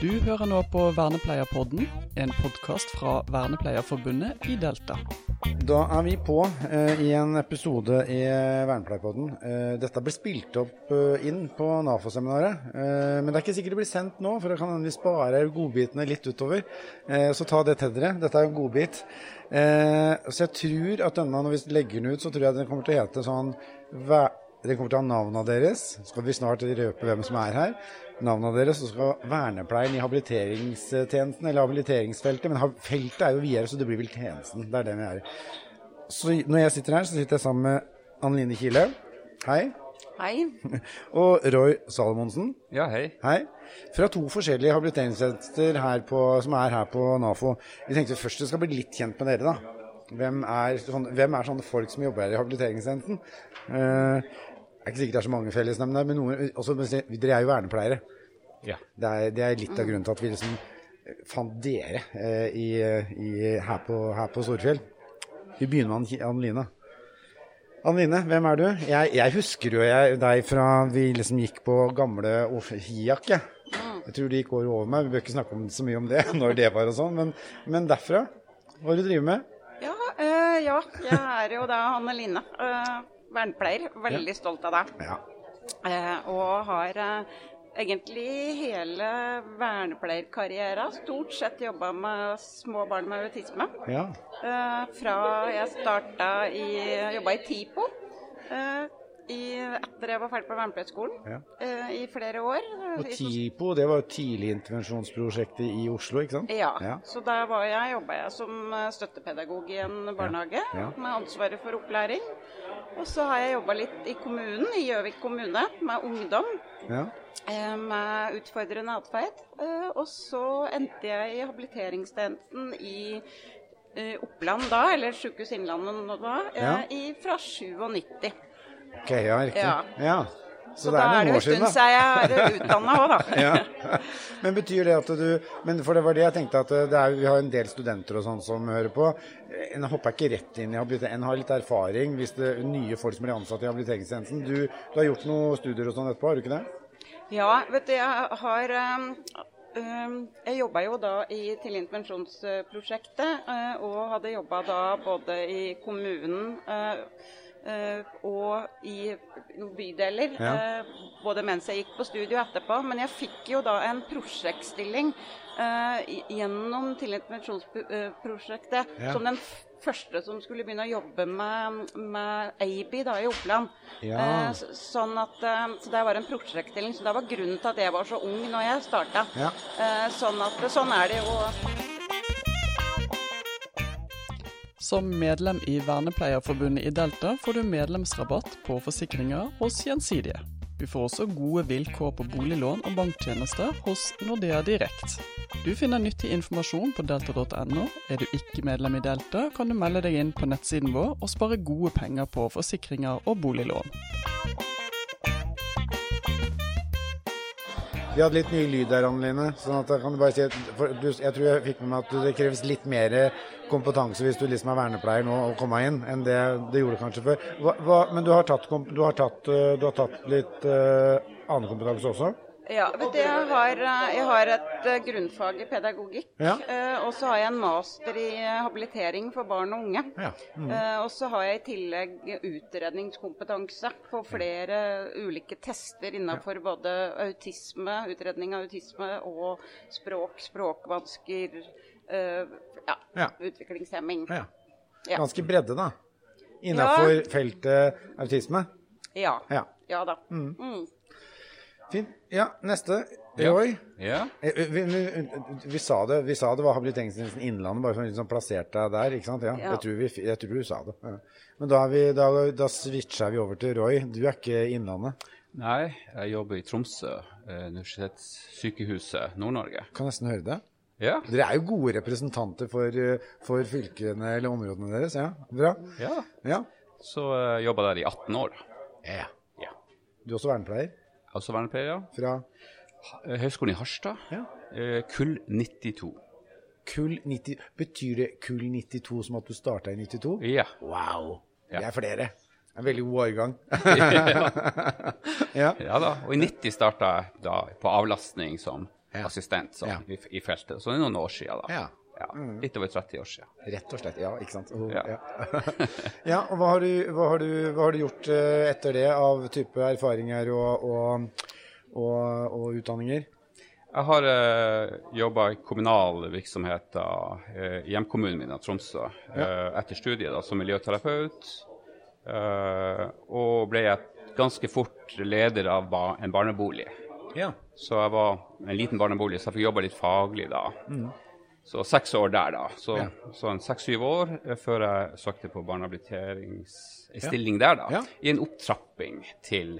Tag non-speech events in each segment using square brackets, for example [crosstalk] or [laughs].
Du hører nå på Vernepleierpodden, en podkast fra Vernepleierforbundet i Delta. Da er vi på eh, i en episode i Vernepleierpodden. Eh, dette ble spilt opp eh, inn på NAFO-seminaret. Eh, men det er ikke sikkert det blir sendt nå, for det kan vi spare godbitene litt utover. Eh, så ta det til dere. Dette er en godbit. Eh, så jeg tror at denne, når vi legger den ut, så tror jeg den kommer til å hete sånn den kommer til å ha navnene deres. Så skal vi snart røpe hvem som er her. Navnene deres, så skal vernepleien i habiliteringstjenesten, eller habiliteringsfeltet. Men feltet er jo videre, så det blir vel tjenesten. Det er det vi er. Så når jeg sitter her, så sitter jeg sammen med Anne Line Kile. Hei. Hei. [laughs] Og Roy Salomonsen. Ja, hei. Hei. Fra to forskjellige habiliteringstjenester her på, som er her på NAFO. Vi tenkte først vi skal bli litt kjent med dere, da. Hvem er, sånne, hvem er sånne folk som jobber her i habiliteringstjenesten? Eh, det er ikke sikkert det er så mange fellesnevnere, men noen, også, dere er jo vernepleiere. Ja. Det er, det er litt av grunnen til at vi liksom fant dere eh, i, i, her, på, her på Storfjell. Vi begynner med Anne Line. Anne Line, hvem er du? Jeg, jeg husker jo jeg, deg fra vi liksom gikk på gamle Hiak. Jeg. jeg tror det gikk året over meg. Vi bør ikke snakke om, så mye om det, [laughs] når det var og sånn. Men, men derfra, hva er det du driver med? Ja, øh, ja, jeg er jo da Anne-Line. Øh, vernepleier. Veldig stolt av deg. Ja. Eh, og har eh, egentlig hele vernepleierkarrieren stort sett jobba med små barn med autisme. ja. Eh, fra jeg starta i Jobba i TIPO. eh, i, etter jeg var ferdig på vernepleierskolen Ja. eh, i flere år. Og TIPO, det var jo tidligintervensjonsprosjektet i Oslo, ikke sant? Ja, Ja. så jeg, jobba jeg som eh, støttepedagog i en barnehage med ansvaret for opplæring. Og så har jeg jobba litt i kommunen, i Gjøvik kommune, med ungdom Ja. eh, med utfordrende atferd. Eh, Og så endte jeg i habiliteringstjenesten i eh, Oppland da, eller Sykehuset Innlandet nå da, Ja. fra 97. Ok, ja, riktig. Ja. Ja. Så, Så, det da er er noen det jo en stund da. siden jeg er utdanna òg, da. [laughs] ja. Men betyr det at du Men for det var det jeg tenkte, at det er, vi har en del studenter og sånn som hører på. En hopper ikke rett inn i habilitering. En har litt erfaring hvis det er nye folk som blir ansatt i habiliteringstjenesten. Du, du har gjort noen studier og sånn etterpå, har du ikke det? Ja, vet du, jeg har um, Jeg jobba jo da i til intervensjonsprosjektet, uh, og hadde jobba da både i kommunen uh, og i bydeler. Ja. uh, både mens jeg gikk på studio og etterpå. Men jeg fikk jo da en prosjektstilling uh, gjennom til intervensjonsprosjektet Ja. som den første som skulle begynne å jobbe med, med ABI da i Oppland. Ja. Eh, så- sånn at, eh, så det var en prosjektstilling. Så det var grunnen til at jeg var så ung når jeg starta. Ja. Eh, sånn at sånn er det jo. Som medlem i Vernepleierforbundet i Delta får du medlemsrabatt på forsikringer hos Gjensidige. Du får også gode vilkår på boliglån og banktjenester hos Nordea Direkt. Du finner nyttig informasjon på delta.no. Er du ikke medlem i Delta, kan du melde deg inn på nettsiden vår og spare gode penger på forsikringer og boliglån. Vi hadde litt ny lyd der, Anne Line. Sånn Jeg tror jeg fikk med meg at det kreves litt mer kompetanse hvis du liksom er vernepleier nå og kommer inn, enn det det gjorde kanskje før. Hva, hva, men du har tatt, du har tatt, eh, du har tatt litt uh, annen kompetanse også? Ja, vet du, jeg har, eh, jeg har et grunnfag i pedagogikk. Ja. og så har jeg en master i habilitering for barn og unge. Ja. Mm. Og så har jeg i tillegg utredningskompetanse på flere ulike tester innenfor både autisme, utredning av autisme og språk, språkvansker, ja, Ja. utviklingshemming. ja. Ja. Ganske bredde, da. Innafor Ja. feltet autisme. Ja. Ja. Ja da. Mm. Fint. Ja, neste. Ja. Roy. Ja. Eh, Vi, vi, vi, sa det, vi sa det var habiliteringstjenesten Innlandet, bare å liksom plassert deg der, ikke sant? Ja, Ja. Jeg, tror vi, jeg tror du sa det. Ja. Men da, er vi, da, da switcha vi over til Roy. Du er ikke Innlandet. Nei, jeg jobber i Tromsø, eh, Universitetssykehuset Nord-Norge. Kan nesten høre det. Ja. Dere er jo gode representanter for, eh, for fylkene eller områdene deres. Ja, bra. ja. Ja. Så uh, jobba der i 18 år. ja. Ja. Du er også vernepleier Også vernepleier, ja. fra Eh, Høgskolen i Harstad. Ja. Uh, Kull 92. kull 90 Betyr det kull 92 som at du starta i 92? Ja. Wow. Ja. Det er flere. Er en veldig god årgang. [laughs] [laughs] ja. ja da. Og i 90 starta jeg da på avlastning som. Assistent så, Ja. i, i feltet. Så det er noen år siden, da. Ja. Ja, Litt over 30 år siden. Rett og slett. Ja, ikke sant. Oh, Ja. ja. [laughs] ja, og hva har, du, hva, har du, hva har du gjort eh, etter det av type erfaringer og, og, og, og utdanninger? Jeg har uh, jobba i kommunal virksomhet eh, i hjemkommunen min, Tromsø, eh, etter studiet da, som miljøterapeut. eh, og ble ganske fort leder av ba en barnebolig. Ja. Så jeg var en liten barnebolig, så jeg fikk jobba litt faglig da. Så seks år der, da. Så, Ja. så en seks-syv år eh, før jeg søkte på barnehabiliteringsstilling ja. der, da. Ja. I en opptrapping til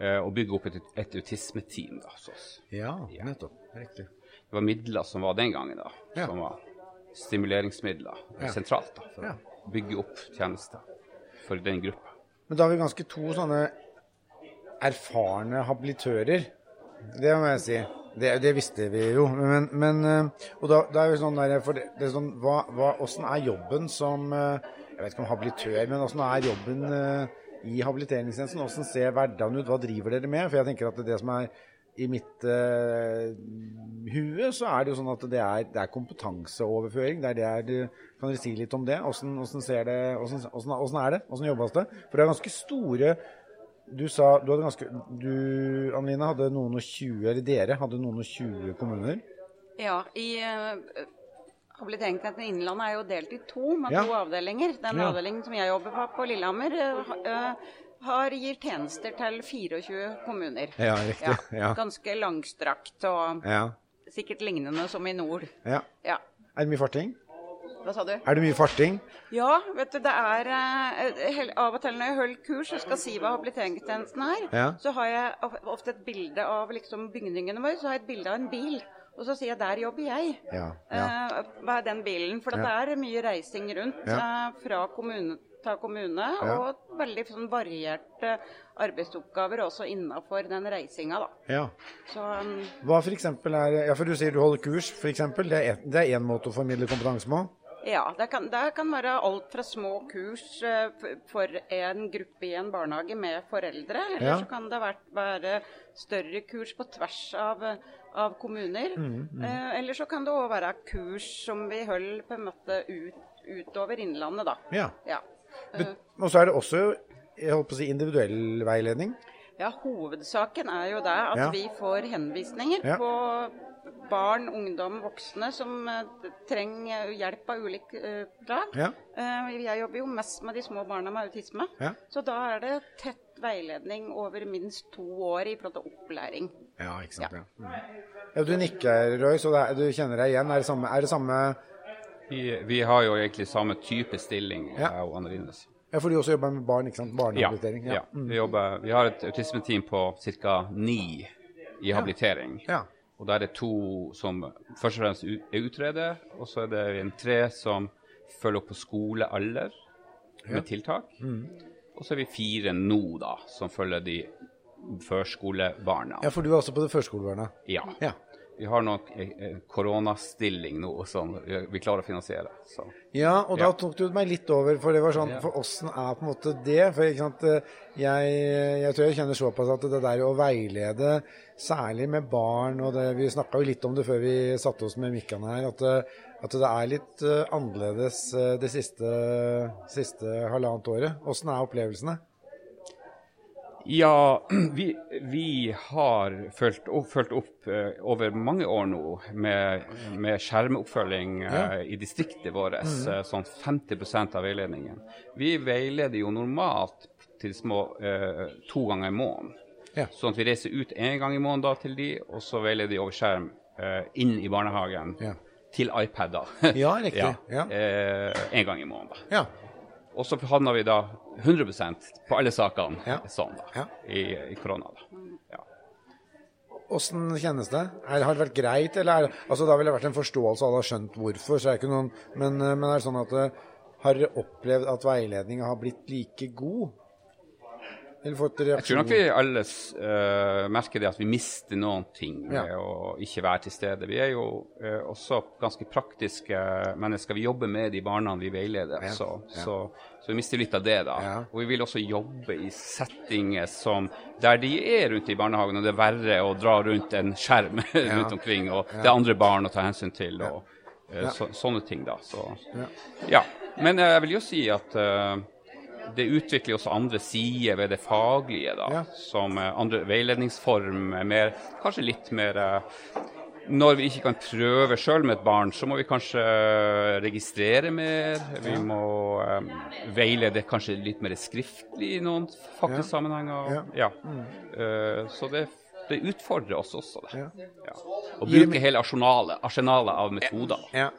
uh, å bygge opp et, et autismeteam, da. Så Ja, nettopp. Riktig. det var midler som var den gangen, da. Ja. Som var stimuleringsmidler Ja. sentralt, da. For Ja. å bygge opp tjenester for den gruppa. Men da har vi ganske to sånne erfarne habilitører. Det må jeg si. Det, det visste vi jo. Men, men eh, Og da, da er jo sånn der for det, det er sånn, hva, hva, Hvordan er jobben som eh, Jeg vet ikke om habilitør, men hvordan er jobben eh, i habiliteringstjenesten? Hvordan ser hverdagen ut? Hva driver dere med? For jeg tenker at det som er i mitt uh, hue, så er det jo sånn at det er, det er kompetanseoverføring. Det er det er, kan dere si litt om det? Hvordan, hvordan, det hvordan, hvordan er det? Hvordan jobbes det? For det er ganske store Du sa du hadde ganske Du, Anne-Line, hadde noen og 20, eller dere hadde noen og 20 kommuner? Ja, i uh, Habiliteringstjenesten i Innlandet er jo delt i to, med Ja. to avdelinger. Den Ja. avdelingen som jeg jobber på på Lillehammer, uh, eh, har, gir tjenester til 24 kommuner. Ja, riktig. Ja. Ganske langstrakt og Ja. sikkert lignende som i nord. ja. Ja. Er det mye farting? Hva sa du? Er det mye farting? Ja, vet du, det er eh, Av og til når jeg holder kurs og skal si hva habiliteringstjenesten er, Ja. så har jeg ofte et bilde av liksom bygningene våre. Så har jeg et bilde av en bil. Og så sier jeg 'der jobber jeg'. Ja. ja. Eh, hva er den bilen? For det er mye reising rundt eh, fra kommune til kommune. Og veldig sånn varierte arbeidsoppgaver også innafor den reisinga, da. ja. Så um, Hva eksempel er Ja, for du sier du holder kurs, er, det er én måte å formidle kompetanse på? Ja, det kan, det kan være alt fra små kurs eh, for en gruppe i en barnehage med foreldre, eller Ja. så kan det være, større kurs på tvers av, av kommuner. Mm, mm. eller så kan det òg være kurs som vi holder på en måte ut, utover Innlandet, da. Ja. Ja. Men- Og så er det også jeg holdt på å si, individuell veiledning. Ja, Hovedsaken er jo det at Ja. vi får henvisninger på barn, ungdom, voksne som eh, trenger hjelp av ulik slag. Ja. Eh, jeg jobber jo mest med de små barna med autisme. Ja. Så da er det tett veiledning over minst to år i forhold til opplæring. Ja, ikke sant. Ja. Ja. Mm. Ja, du nikker, Roy, så det er, du kjenner deg igjen. Er det samme, er det samme Vi, vi har jo egentlig samme type stilling, Ja. jeg og Anne Line. Ja, for du også jobber med barn, ikke sant? Ja. Barnehabilitering. ja. Mm. Vi, jobber, vi har et autismeteam på ca. ni i habilitering. Ja. Og der er to som først og fremst er utreder, og så er det en tre som følger opp på skolealder med tiltak. Mm. Og så er vi fire nå, da, som følger de førskolebarna. ja, for du er også på det førskolebarna. Ja. Ja. Vi har nok en en koronastilling nå som vi klarer å finansiere. Så. Ja, og da tok du meg litt over, for det var sånn, for åssen er på en måte det? For eh, jeg, jeg tror jeg kjenner såpass at det der å veilede, særlig med barn, og det, vi snakka jo litt om det før vi satte oss med mikkene her, at, eh, at det er litt eh, annerledes eh, det siste, siste halvannet året. Åssen er opplevelsene? Ja, [clears throat] vi, vi har fulgt opp, fulgt opp uh, over mange år nå med, med skjermoppfølging uh, Ja. i distriktet vårt. uh, sånn 50% av veiledningen. Vi veileder jo normalt til små to ganger i måneden. Ja. Sånn at vi reiser ut én gang i måneden da til de, og så veileder de over skjerm inn i barnehagen Ja. til iPader. Ja, [laughs] riktig. Ja. En gang i måneden, da. Og så havna vi da 100% på alle sakene Ja. sånn da, Ja. i, i korona. da. Ja. Åssen kjennes det? Her har det vært greit, eller er Altså, da ville det vært en forståelse, alle har skjønt hvorfor, så er det ikke noen Men, eh, men er det sånn at eh, har dere opplevd at veiledninga har blitt like god? Eller fått Jeg tror reaksjoner? nok vi alle uh, merker det at vi mister noen ting med Ja. å ikke være til stede. Vi er jo uh, også ganske praktiske mennesker. Vi jobber med de barna vi veileder. Ja. Så, Ja. så, så vi mister litt av det, da. Og vi vil også jobbe i settinger som der de er rundt i barnehagen, og det er verre å dra rundt en skjerm [laughs] rundt omkring, og det er andre barn å ta hensyn til, og eh, så, sånne ting, da. Så, ja. Men jeg vil jo si at det utvikler også andre sider ved det faglige, da. Ja. Som eh, andre veiledningsform er mer, kanskje litt mer eh, Når vi ikke kan prøve sjøl med et barn, så må vi kanskje eh, registrere mer. Vi må um, veilede kanskje litt mer skriftlig i noen faktiske sammenhenger. Ja. Eh, så det, det utfordrer oss også. Det. Ja. Ja. Å bruke hele arsenalet, arsenalet av metoder. Ja.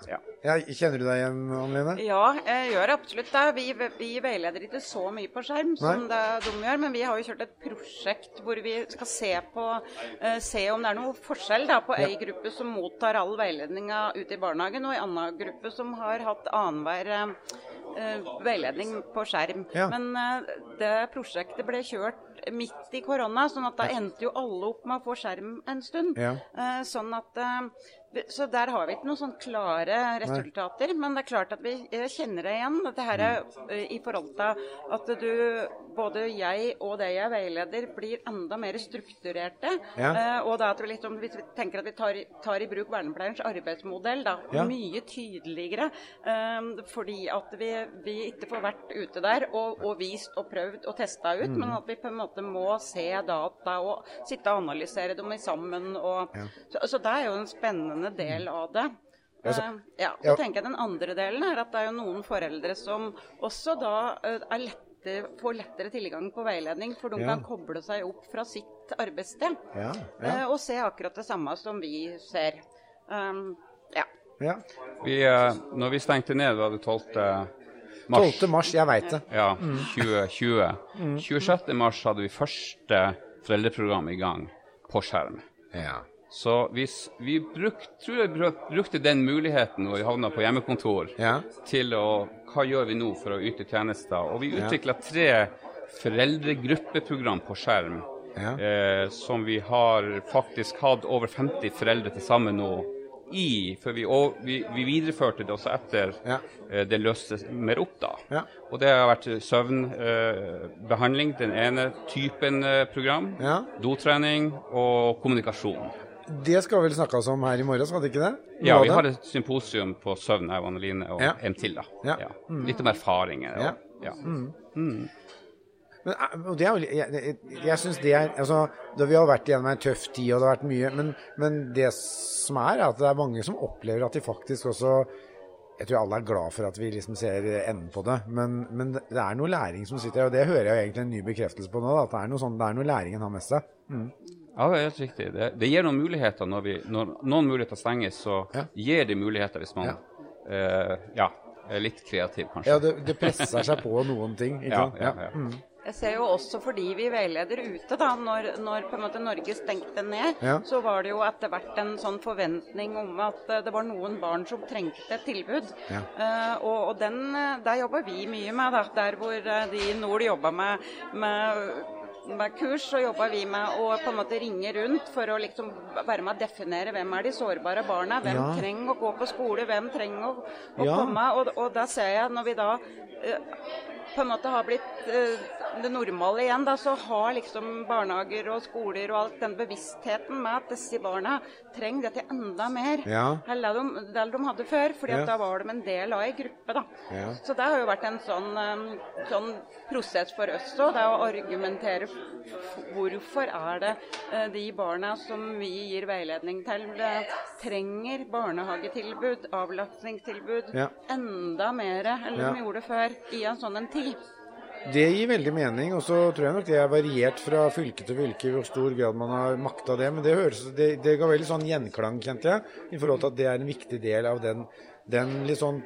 Ja. Ja, kjenner du deg igjen, Anne-Lene? Ja, jeg gjør absolutt det. Vi, vi veileder ikke så mye på skjerm som det de gjør, men vi har jo kjørt et prosjekt hvor vi skal se på eh, se om det er noe forskjell da, på ei gruppe som mottar all veiledninga ute i barnehagen, og ei anna gruppe som har hatt annenhver eh, veiledning på skjerm. Ja. Men eh, det prosjektet ble kjørt midt i korona, sånn at da endte jo alle opp med å få skjerm en stund. Ja. Eh, sånn at eh, så der har vi ikke noen sånn klare resultater. Men det er klart at vi eh, kjenner det igjen. Dette her er eh, i forhold til at du, både jeg og det jeg veileder, blir enda mer strukturerte. Ja. Eh, og da at vi liksom, vi tenker at vi tar, tar i bruk vernepleierens arbeidsmodell, da, Ja. mye tydeligere. eh, fordi at vi, vi ikke får vært ute der og, og vist og prøvd og testa ut, Mm. men at vi på en måte må se data og sitte og analysere dem sammen. Og, så, så det er jo en spennende del av det. Altså, Eh, ja, ja. så tenker jeg Den andre delen er at det er jo noen foreldre som også da eh, er lettere, får lettere tilgang på veiledning, for de Ja. kan koble seg opp fra sitt arbeidssted Ja. eh, Ja. og se akkurat det samme som vi ser. Um, ja. ja. Vi, eh, når vi stengte ned, var det 12. mars. 12. mars, jeg veit det. Ja, 2020. 26. mars hadde vi første foreldreprogram i gang på skjerm. Ja. Så hvis vi bruk, tror jeg brukte den muligheten når vi havna på hjemmekontor, Ja. til å Hva gjør vi nå for å yte tjenester? Og vi utvikla tre foreldregruppeprogram på skjerm. Ja. Eh, som vi har faktisk hatt over 50 foreldre til sammen nå i. For vi, og, vi, vi videreførte det også etter Ja. eh, det løste mer opp, da. Ja. Og det har vært søvnbehandling, den ene typen eh, program. Dotrening og kommunikasjon. Det skal vel snakkes om her i morgen, skal det ikke det? Ja, vi har et symposium på søvn, jeg og Anneline, og Ja. en til, da. Ja. Mm. Litt om erfaringer. Og, Ja. ja. Men, eh, og det er jo, jeg jeg, jeg synes det er altså, da Vi har vært gjennom en tøff tid, og det har vært mye. Men, men det som er, er at det er mange som opplever at de faktisk også Jeg tror alle er glad for at vi liksom ser enden på det, men, men det er noe læring som sitter her. Og det hører jeg egentlig en ny bekreftelse på nå. Da, at det er noe, sånn, det er noe læring en har med seg. Ja, det er helt riktig. Det, det gir noen muligheter når, vi, når noen muligheter stenges, så Ja. gir det muligheter hvis man Ja. eh, ja, er litt kreativ, kanskje. Ja, det, det presser seg på noen ting. Ikke Ja, sant? ja, ja. Mm. Jeg ser jo også fordi vi veileder ute, da, når, når på en måte Norge stengte ned, Ja. så var det jo etter hvert en sånn forventning om at eh, det var noen barn som trengte et tilbud. Ja. Uh, og, og den, eh, der jobber vi mye med, da. Der hvor de i nord jobba med, med med kurs så jobba vi med å på en måte ringe rundt for å liksom være med å definere hvem er de sårbare barna. Hvem Ja. trenger å gå på skole, hvem trenger å, å Ja. komme. Og, og da ser jeg, når vi da eh, på en måte har blitt eh, det normale igjen, da, så har liksom barnehager og skoler og alt den bevisstheten med at disse barna trenger dette enda mer Ja. enn det de, de hadde før. fordi Ja. at da var de en del av ei gruppe. da. Ja. Så det har jo vært en sånn, um, sånn prosess for oss òg, det å argumentere hvorfor er det eh, de barna som vi gir veiledning til, eh, trenger barnehagetilbud, avlastningstilbud, enda mer enn de gjorde før i en sånn en tid. Det gir veldig mening, og så tror jeg nok det er variert fra fylke til fylke hvor stor grad man har makta det. Men det, høres, det, det ga veldig sånn gjenklang, kjente jeg, i forhold til at det er en viktig del av den, den litt sånn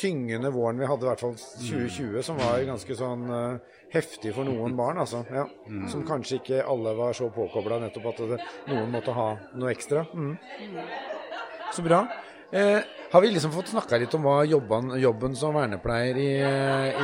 tyngende våren vi hadde, i hvert fall 2020, som var ganske sånn uh, heftig for noen barn. altså, ja. Som kanskje ikke alle var så påkobla, nettopp at det, noen måtte ha noe ekstra. Mm. Så bra. Eh, har vi liksom fått snakka litt om hva jobben, jobben som vernepleier i,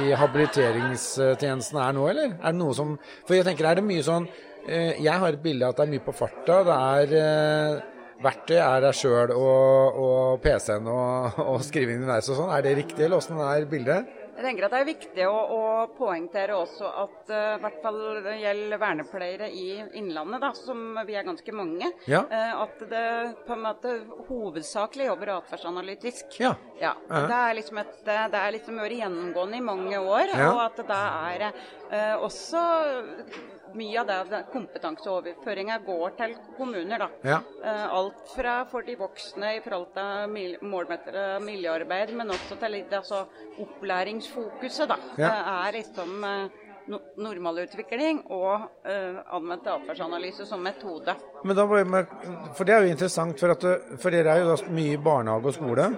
i habiliteringstjenesten er nå, eller? Er det noe som For jeg tenker, er det mye sånn eh, Jeg har et bilde av at det er mye på farta. Det er eh, Verktøy er deg sjøl og, PC-en og, og [laughs] skriving underveis og sånn. Er det riktig, eller åssen er bildet? Jeg tenker at Det er viktig å, å poengtere også at uh, hvert fall det gjelder vernepleiere i Innlandet, da, som vi er ganske mange, Ja. uh, at det på en måte hovedsakelig jobber atferdsanalytisk. Ja. Ja. Det er liksom et, det er liksom vært gjennomgående i mange år. Og at det er uh, også mye av det, det kompetanseoverføringa går til kommuner. da. Ja. Eh, alt fra for de voksne i forhold til mil målmettere miljøarbeid, men også til litt altså, opplæringsfokuset. da. Ja. Det er liksom eh, no normalutvikling og eh, anvendt atferdsanalyse som metode. Men da, for det er jo interessant, for, at, for dere er jo mye barnehage og skole.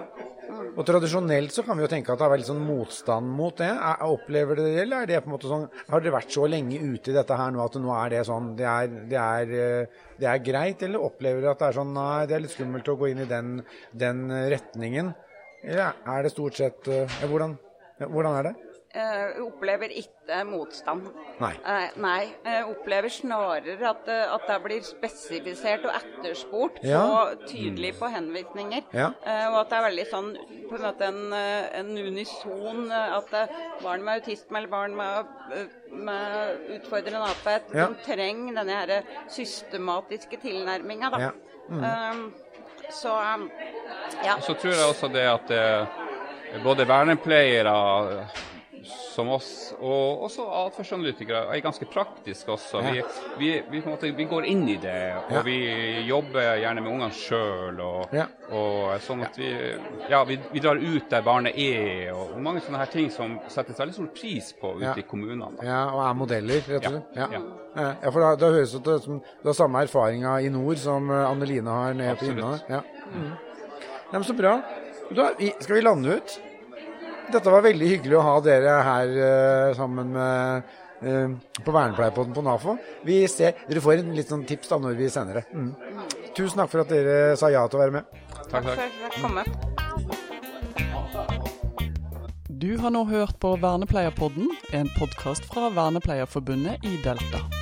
Og tradisjonelt så kan vi jo tenke at det vært litt sånn motstand mot det. Er, opplever dere det, eller er det på en måte sånn Har dere vært så lenge ute i dette her nå at nå er det sånn Det er, det er, eh, det er greit, eller opplever dere at det er sånn Nei, det er litt skummelt å gå inn i den, den retningen. Eller er det stort sett eh, hvordan, hvordan er det? Eh, opplever ikke motstand. Nei. Eh, nei. Jeg opplever snarere at, eh, at det blir spesifisert og etterspurt Ja. og tydelig på henvisninger. Ja. Eh, og at det er veldig sånn på en måte en, eh, en unison eh, At eh, barn med autisme eller barn med, eh, med utfordrende atferd Ja. de trenger denne her systematiske tilnærminga. da. Ja. Mm. Um, så um, ja. Så tror jeg også det at eh, både vernepleiere som oss, og også atferdsanalytikere, er ganske praktiske også. Vi, vi, vi, måte, vi går inn i det, og Ja. vi jobber gjerne med ungene sjøl. Og, Ja. og sånn at vi, ja, vi, drar ut der barnet er, og, og mange sånne her ting som settes veldig stor pris på ute Ja. i kommunene. Da. Ja, og er modeller, rett og slett. Ja, Ja. for da, da høres det ut som du har samme erfaringa i nord som eh, Anne Line har nede på. Innlandet. Ja. Mm. Så bra. Da, skal vi lande ut? Dette var veldig hyggelig å ha dere her uh, sammen med uh, på Vernepleierpodden på NAFO. Vi ser, Dere får en litt sånn tips da når vi sender det. Mm. Tusen takk for at dere sa ja til å være med. Takk, takk. For at jeg kom med. Du har nå hørt på Vernepleierpodden, en podkast fra Vernepleierforbundet i Delta.